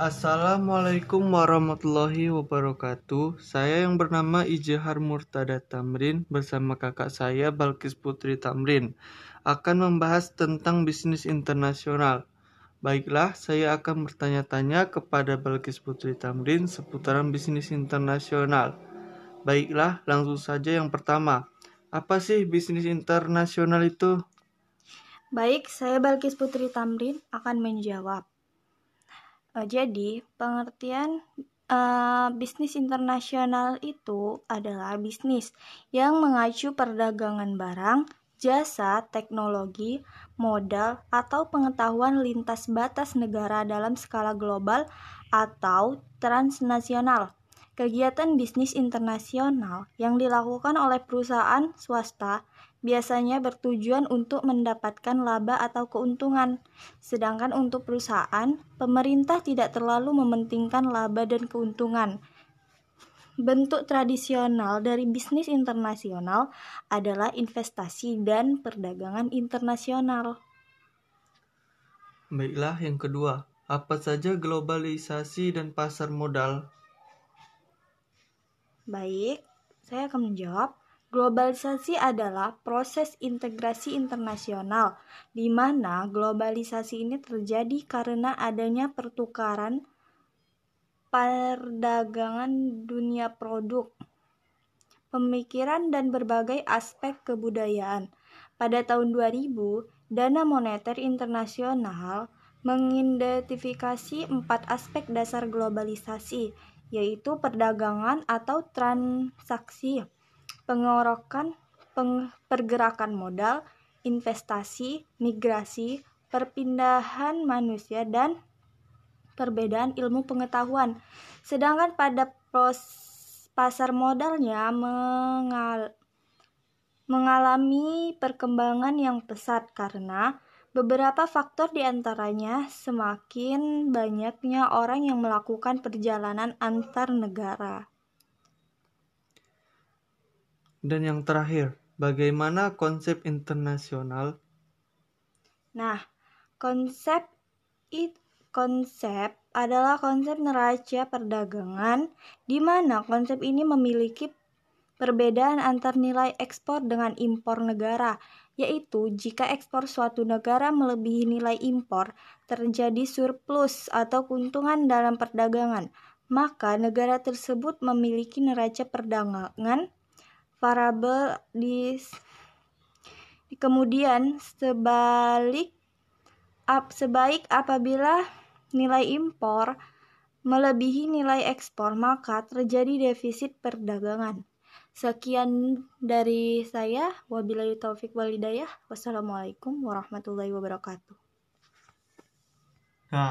Assalamualaikum warahmatullahi wabarakatuh. Saya yang bernama Ijehar Murtada Tamrin bersama kakak saya Balkis Putri Tamrin akan membahas tentang bisnis internasional. Baiklah, saya akan bertanya-tanya kepada Balkis Putri Tamrin seputaran bisnis internasional. Baiklah, langsung saja yang pertama. Apa sih bisnis internasional itu? Baik, saya Balkis Putri Tamrin akan menjawab. Uh, jadi, pengertian uh, bisnis internasional itu adalah bisnis yang mengacu perdagangan barang, jasa, teknologi, modal, atau pengetahuan lintas batas negara dalam skala global atau transnasional. Kegiatan bisnis internasional yang dilakukan oleh perusahaan swasta biasanya bertujuan untuk mendapatkan laba atau keuntungan. Sedangkan untuk perusahaan, pemerintah tidak terlalu mementingkan laba dan keuntungan. Bentuk tradisional dari bisnis internasional adalah investasi dan perdagangan internasional. Baiklah, yang kedua, apa saja globalisasi dan pasar modal? Baik, saya akan menjawab. Globalisasi adalah proses integrasi internasional, di mana globalisasi ini terjadi karena adanya pertukaran perdagangan dunia produk, pemikiran, dan berbagai aspek kebudayaan. Pada tahun 2000, Dana Moneter Internasional mengidentifikasi empat aspek dasar globalisasi, yaitu perdagangan atau transaksi pengorokan peng, pergerakan modal, investasi, migrasi, perpindahan manusia dan perbedaan ilmu pengetahuan. Sedangkan pada pasar modalnya mengal, mengalami perkembangan yang pesat karena beberapa faktor di antaranya semakin banyaknya orang yang melakukan perjalanan antar negara. Dan yang terakhir, bagaimana konsep internasional? Nah, konsep it, konsep adalah konsep neraca perdagangan di mana konsep ini memiliki perbedaan antar nilai ekspor dengan impor negara, yaitu jika ekspor suatu negara melebihi nilai impor, terjadi surplus atau keuntungan dalam perdagangan, maka negara tersebut memiliki neraca perdagangan variabel di kemudian sebalik ap, sebaik apabila nilai impor melebihi nilai ekspor maka terjadi defisit perdagangan. Sekian dari saya. Wabillahi taufik walidayah. Wassalamualaikum warahmatullahi wabarakatuh.